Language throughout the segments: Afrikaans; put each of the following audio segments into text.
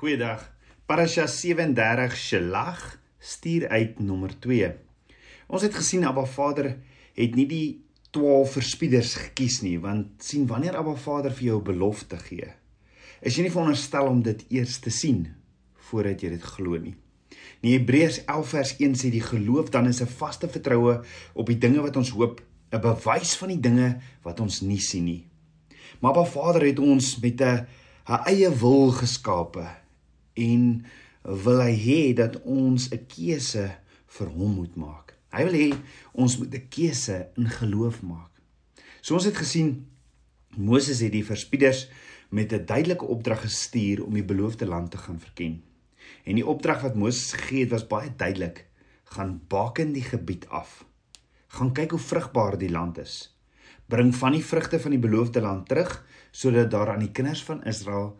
Goeiedag. Parasha 37 Shelach stuur uit nommer 2. Ons het gesien Abba Vader het nie die 12 verspieders gekies nie, want sien wanneer Abba Vader vir jou 'n belofte gee, is jy nie veronderstel om dit eers te sien voordat jy dit glo nie. In Hebreërs 11 vers 1 sê die geloof dan is 'n vaste vertroue op die dinge wat ons hoop, 'n bewys van die dinge wat ons nie sien nie. Maar Abba Vader het ons met 'n 'n eie wil geskape en wil hy hê dat ons 'n keuse vir hom moet maak. Hy wil hê ons moet 'n keuse in geloof maak. So ons het gesien Moses het die verspieders met 'n duidelike opdrag gestuur om die beloofde land te gaan verken. En die opdrag wat Moses gegee het was baie duidelik: gaan baken die gebied af. Gaan kyk hoe vrugbaar die land is. Bring van die vrugte van die beloofde land terug sodat daar aan die kinders van Israel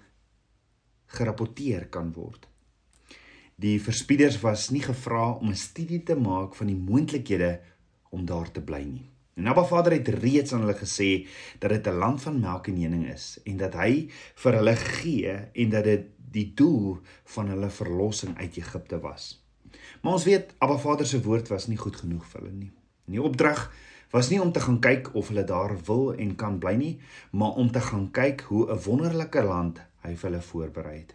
gerapporteer kan word. Die verspieders was nie gevra om 'n studie te maak van die moontlikhede om daar te bly nie. En Abba Vader het reeds aan hulle gesê dat dit 'n land van melk en honing is en dat hy vir hulle gee en dat dit die doel van hulle verlossing uit Egipte was. Maar ons weet Abba Vader se woord was nie goed genoeg vir hulle nie. En die opdrag was nie om te gaan kyk of hulle daar wil en kan bly nie, maar om te gaan kyk hoe 'n wonderlike land hy vir hulle voorberei het.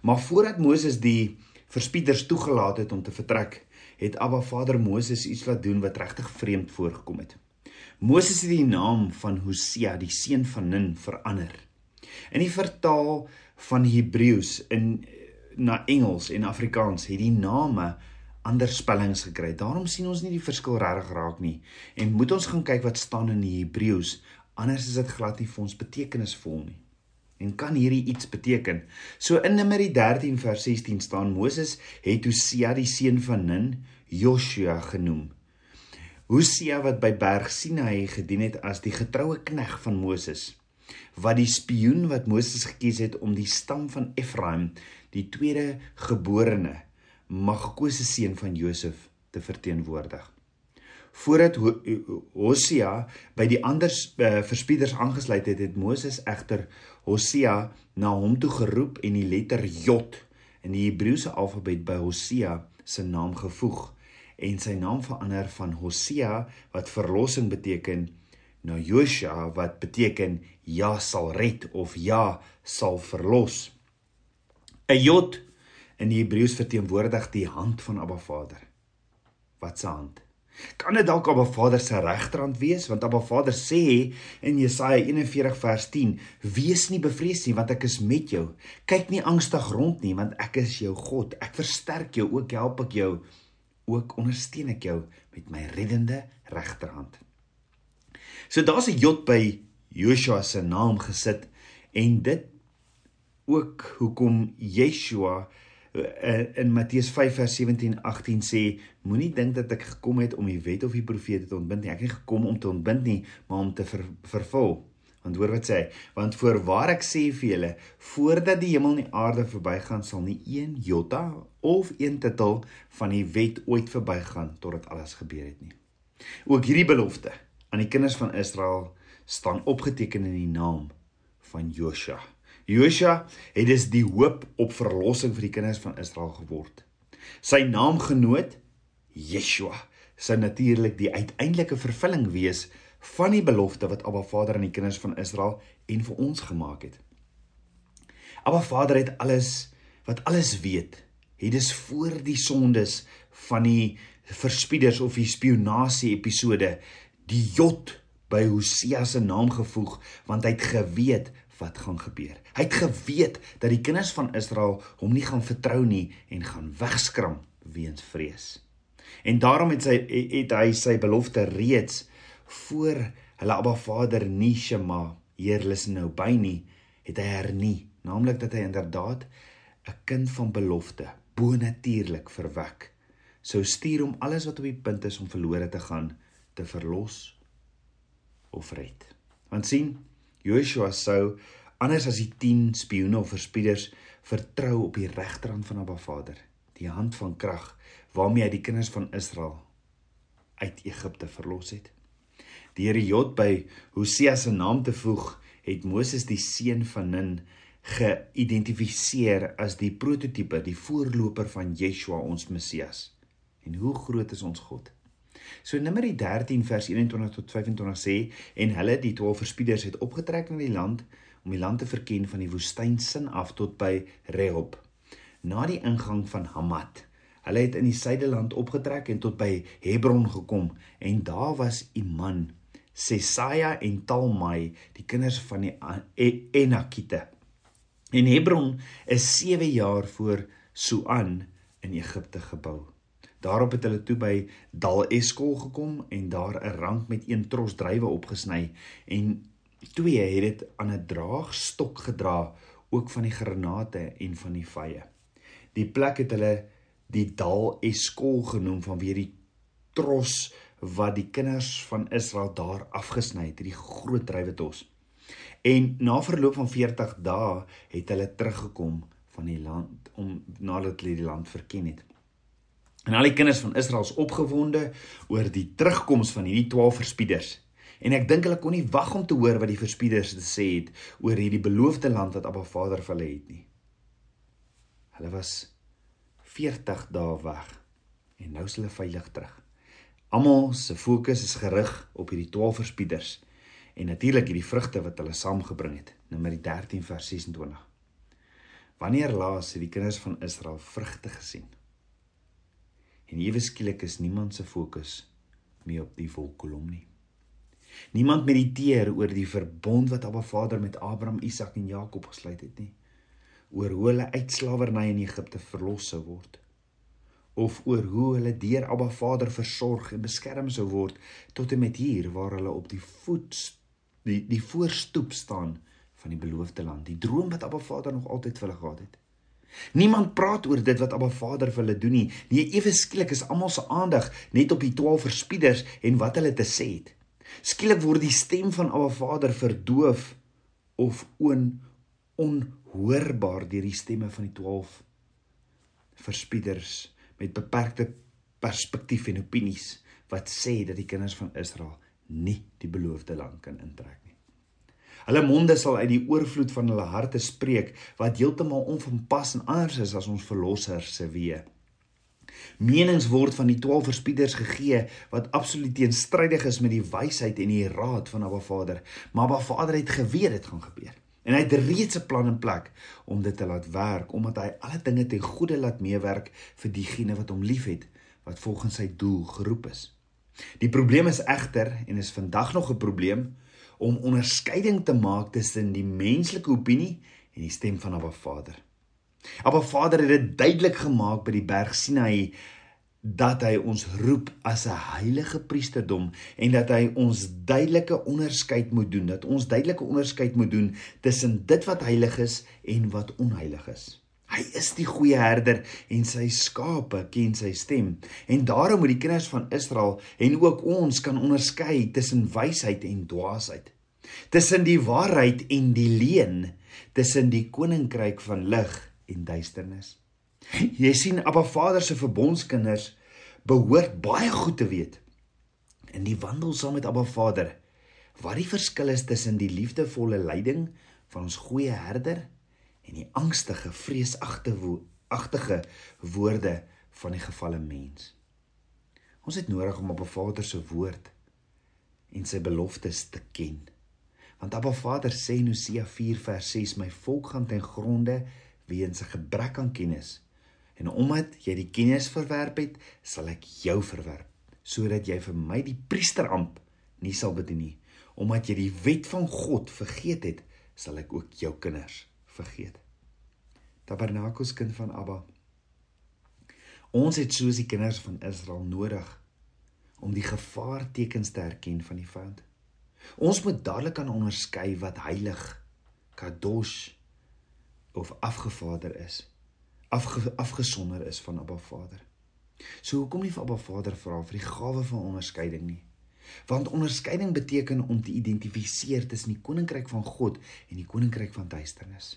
Maar voordat Moses die verspieders toegelaat het om te vertrek, het Abba Vader Moses iets laat doen wat regtig vreemd voorgekom het. Moses het die naam van Hosea, die seun van Nun, verander. In die vertaal van Hebreëus in na Engels en Afrikaans het die name ander spellings gekry. Daarom sien ons nie die verskil regtig raak nie en moet ons gaan kyk wat staan in die Hebreëus, anders is dit glad nie vir ons betekenisvol nie en kan hierdie iets beteken. So in Numeri 13 vers 16 staan Moses het Hosea die seun van Nun Joshua genoem. Hosea wat by berg Sinai gedien het as die getroue knegg van Moses wat die spioen wat Moses gekies het om die stam van Efraim die tweede geborene mag gekose seun van Josef te verteenwoordig voordat Hosea by die ander uh, verspieders aangesluit het, het Moses egter Hosea na hom toe geroep en die letter J in die Hebreëse alfabet by Hosea se naam gevoeg en sy naam verander van Hosea wat verlossing beteken na Joshua wat beteken ja sal red of ja sal verlos. 'n J in die Hebreëus verteenwoordig die hand van Abba Vader. Wat se hand? Kan dit dalk Abba Vader se regterhand wees want Abba Vader sê in Jesaja 41 vers 10: "Wees nie bevrees nie want ek is met jou. Kyk nie angstig rond nie want ek is jou God. Ek versterk jou, ook help ek jou, ook ondersteun ek jou met my reddende regterhand." So daar's 'n J by Joshua se naam gesit en dit ook hoekom Yeshua in Matteus 5 vers 17 18 sê moenie dink dat ek gekom het om die wet of die profete te ontbind nie. Ek het nie gekom om te ontbind nie maar om te ver, vervul. Want hoor wat sê hy want voorwaar ek sê vir julle voordat die hemel en die aarde verbygaan sal nie een jota of een titel van die wet ooit verbygaan totdat alles gebeur het nie. Ook hierdie belofte aan die kinders van Israel staan opgeteken in die naam van Joshua Josua het dus die hoop op verlossing vir die kinders van Israel geword. Sy naamgenoot Yeshua sou natuurlik die uiteindelike vervulling wees van die belofte wat Abba Vader aan die kinders van Israel en vir ons gemaak het. Abba Vader het alles wat alles weet, het dus voor die sondes van die verspieders of die spionasie episode die jot by Hosea se naam gevoeg want hy het geweet wat gaan gebeur. Hy het geweet dat die kinders van Israel hom nie gaan vertrou nie en gaan wegskram weens vrees. En daarom het sy het hy sy belofte reeds voor hulle Abba Vader nie Shema Heer luister nou by nie, het hy hernie, naamlik dat hy inderdaad 'n kind van belofte bonatuurlik verwek sou stuur om alles wat op die punt is om verlore te gaan te verlos of red. Want sien, Joshua sou anders as die 10 spioene of verspieders vertrou op die regterhand van Abba Vader, die hand van krag waarmee hy die kinders van Israel uit Egipte verlos het. Die Here Jod by Hosea se naam te voeg, het Moses die seun van Nun geïdentifiseer as die prototipe, die voorloper van Yeshua ons Messias. En hoe groot is ons God? So Numeri 13 vers 21 tot 25 sê en hulle die 12 verspieders het opgetrek na die land om die land te verken van die woestyn sin af tot by Rehob na die ingang van Hamat. Hulle het in die suideland opgetrek en tot by Hebron gekom en daar was Iman, Sesaja en Talmai, die kinders van die e-, Enakite. En Hebron is 7 jaar voor Suan in Egipte gebou. Daarop het hulle toe by Dal Eskol gekom en daar 'n rank met een tros druiwe opgesny en twee het dit aan 'n draagstok gedra ook van die granate en van die vye. Die plek het hulle die Dal Eskol genoem vanweer die tros wat die kinders van Israel daar afgesny het, hierdie groot druiwe tos. En na verloop van 40 dae het hulle teruggekom van die land om nadat hulle die land verken het. En al die kinders van Israel is opgewonde oor die terugkoms van hierdie 12 verspieders. En ek dink hulle kon nie wag om te hoor wat die verspieders te sê het oor hierdie beloofde land wat Abba Vader vir hulle het nie. Hulle was 40 dae weg en nou is hulle veilig terug. Almal se fokus is gerig op hierdie 12 verspieders en natuurlik hierdie vrugte wat hulle saamgebring het. Numeri 13 vers 26. Wanneer laas het die kinders van Israel vrugte gesien? En ewe skielik is niemand se fokus meer op die wolkkolom nie. Niemand mediteer oor die verbond wat Abba Vader met Abraham, Isak en Jakob gesluit het nie. Oor hoe hulle uit slawerny in Egipte verlos sou word of oor hoe hulle deur Abba Vader versorg en beskerm sou word tot en met hier waar hulle op die voet die die voorstoep staan van die beloofde land, die droom wat Abba Vader nog altyd vir hulle gehad het. Niemand praat oor dit wat Abba Vader vir hulle doen nie. Nee, ewe skielik is almal se aandag net op die 12 verspieders en wat hulle te sê het. Skielik word die stem van Abba Vader verdoof of on onhoorbaar deur die stemme van die 12 verspieders met beperkte perspektief en opinies wat sê dat die kinders van Israel nie die beloofde land kan intrek. Hulle monde sal uit die oorvloed van hulle harte spreek wat heeltemal onvanpas en anders is as ons verlosser se weë. Menings word van die 12 verspieders gegee wat absoluut teenstrydig is met die wysheid en die raad van Abba Vader, maar Abba Vader het geweet dit gaan gebeur. En hy het reeds 'n plan in plek om dit te laat werk omdat hy alle dinge ten goeie laat meewerk vir diegene wat hom liefhet, wat volgens sy doel geroep is. Die probleem is egter en is vandag nog 'n probleem om onderskeiding te maak tussen die menslike opinie en die stem van Abba Vader. Abba Vader het dit duidelik gemaak by die berg Sinai dat hy ons roep as 'n heilige priesterdom en dat hy ons duidelike onderskeid moet doen, dat ons duidelike onderskeid moet doen tussen dit wat heilig is en wat onheilig is. Hy is die goeie herder en sy skape ken sy stem. En daarom moet die kinders van Israel en ook ons kan onderskei tussen wysheid en dwaasheid tussen die waarheid en die leuen, tussen die koninkryk van lig en duisternis. Jy sien Abba Vader se verbondskinders behoort baie goed te weet in die wandel saam met Abba Vader wat die verskil is tussen die liefdevolle leiding van ons goeie herder en die angstige vreesagtige woorde van die gefalle mens. Ons het nodig om op 'n Vader se woord en sy beloftes te ken. Want Abba Vader sê in Hosea 4 vers 6: My volk gaan ten gronde weens 'n gebrek aan kennis. En omdat jy die kennis verwerp het, sal ek jou verwerp, sodat jy vir my die priesteramp nie sal bedien nie. Omdat jy die wet van God vergeet het, sal ek ook jou kinders vergeet. Tabernakels kind van Abba. Ons het soos die kinders van Israel nodig om die gevaartekens te herken van die vyand. Ons moet dadelik kan onderskei wat heilig, kadosh of afgevader is. Afge, afgesonder is van Abba Vader. So hoekom nie vir Abba Vader vra vir die gawe van onderskeiding nie? Want onderskeiding beteken om te identifiseer tussen die koninkryk van God en die koninkryk van duisternis.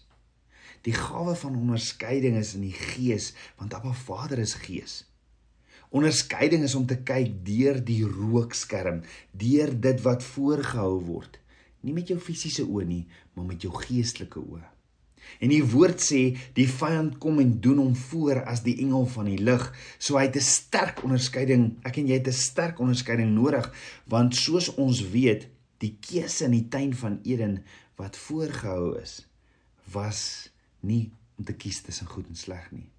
Die gawe van onderskeiding is in die gees, want Abba Vader is gees. Onderskeiding is om te kyk deur die rookskerm, deur dit wat voorgehou word. Nie met jou fisiese oë nie, maar met jou geestelike oë. En die woord sê die vyand kom en doen hom voor as die engel van die lig. So hy het 'n sterk onderskeiding. Ek en jy het 'n sterk onderskeiding nodig want soos ons weet, die keuse in die tuin van Eden wat voorgehou is, was nie om te kies tussen goed en sleg nie.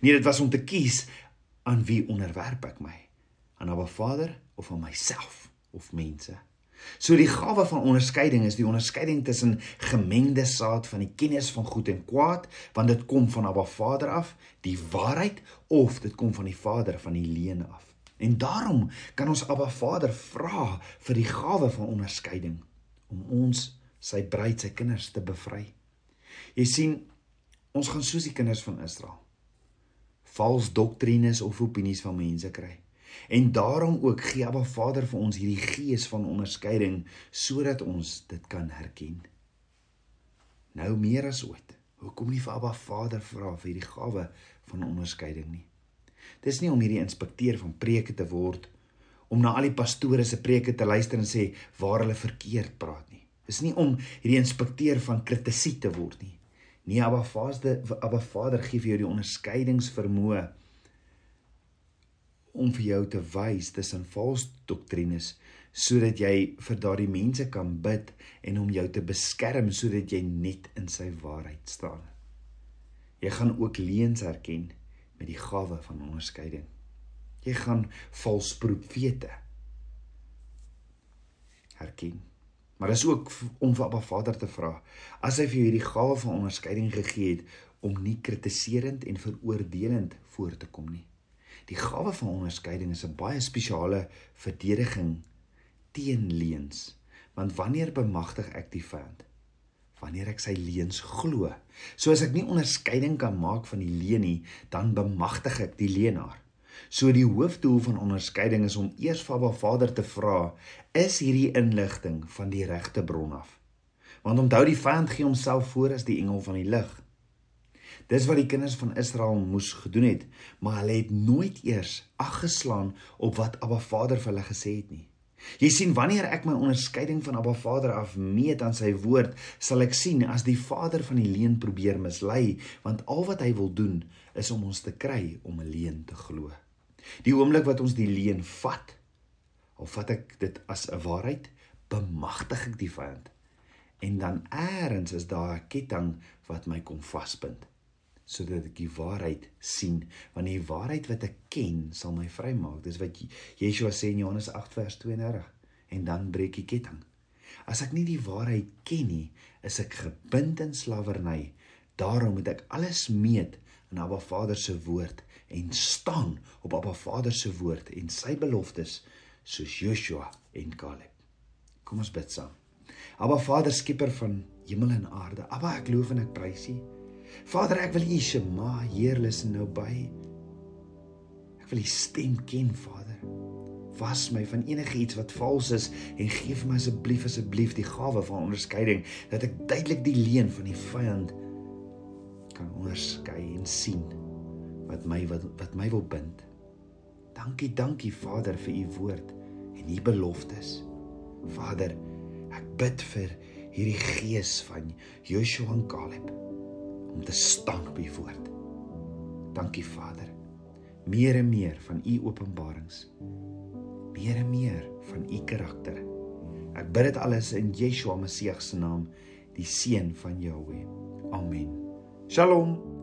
Nee, dit was om te kies aan wie onderwerp ek my? Aan Abba Vader of aan myself of mense? So die gawe van onderskeiding is die onderskeiding tussen gemengde saad van die kennis van goed en kwaad, want dit kom van Abba Vader af, die waarheid of dit kom van die Vader van die leuen af. En daarom kan ons Abba Vader vra vir die gawe van onderskeiding om ons sy bruid, sy kinders te bevry. Jy sien, ons gaan soos die kinders van Israel vals doktrines of opinies van mense kry. En daarom ook gee Abba Vader vir ons hierdie gees van onderskeiding sodat ons dit kan herken. Nou meer as ooit. Hoekom nie vir Abba Vader vra vir hierdie gawe van onderskeiding nie? Dis nie om hierdie inspekteur van preke te word om na al die pastore se preke te luister en sê waar hulle verkeerd praat nie. Dis nie om hierdie inspekteur van kritisie te word nie. Nee, Abba Vader, Abba Vader gee vir jou die onderskeidingsvermoë om vir jou te wys tussen valse doktrines sodat jy vir daardie mense kan bid en om jou te beskerm sodat jy net in sy waarheid staan. Jy gaan ook leuns herken met die gawe van onderskeiding. Jy gaan valse profete herken. Maar dis ook om vir Abba Vader te vra as hy vir jou hierdie gawe van onderskeiding gegee het om nie kritiserend en veroordelend voor te kom nie. Die gawe van onderskeiding is 'n baie spesiale verdediging teen leuns. Want wanneer bemagtig ek die vyand? Wanneer ek sy leuns glo. So as ek nie onderskeiding kan maak van die leuen nie, dan bemagtig ek die leenaar. So die hoofdoel van onderskeiding is om eers vir Abba Vader te vra, is hierdie inligting van die regte bron af? Want onthou die vyand gee homself voor as die engel van die lig. Dis wat die kinders van Israel moes gedoen het, maar hulle het nooit eers ag geslaan op wat Abba Vader vir hulle gesê het nie. Jy sien wanneer ek my onderskeiding van Abba Vader af meet aan sy woord, sal ek sien as die Vader van die leuen probeer mislei, want al wat hy wil doen is om ons te kry om 'n leuen te glo. Die oomblik wat ons die leuen vat, of vat ek dit as 'n waarheid, bemagtig ek die vyand. En dan eers is daar 'n ketting wat my kom vasbind sodat ek die waarheid sien. Want die waarheid wat ek ken sal my vrymaak. Dis wat Yeshua sê in Johannes 8 vers 32 en dan breek die ketting. As ek nie die waarheid ken nie is ek gebind in slawerny daarom moet ek alles meet in Abba Vader se woord en staan op Abba Vader se woord en sy beloftes soos Joshua en Caleb kom ons bid saam Abba Vader skieper van hemel en aarde Abba ek loof en ek prys U Vader, ek wil U Shema heerlis nou by. Ek wil U stem ken, Vader. Was my van enigiets wat vals is en gee vir my asseblief asseblief die gawe van onderskeiding dat ek duidelik die leuen van die vyand kan onderskei en sien wat my wat, wat my wil bind. Dankie, dankie Vader vir u woord en u beloftes. Vader, ek bid vir hierdie gees van Joshua en Caleb om te staan op u woord. Dankie Vader. Meer en meer van u openbarings. Meer en meer van u karakter. Ek bid dit alles in Yeshua Messie se naam, die seun van Jahweh. Amen. Shalom.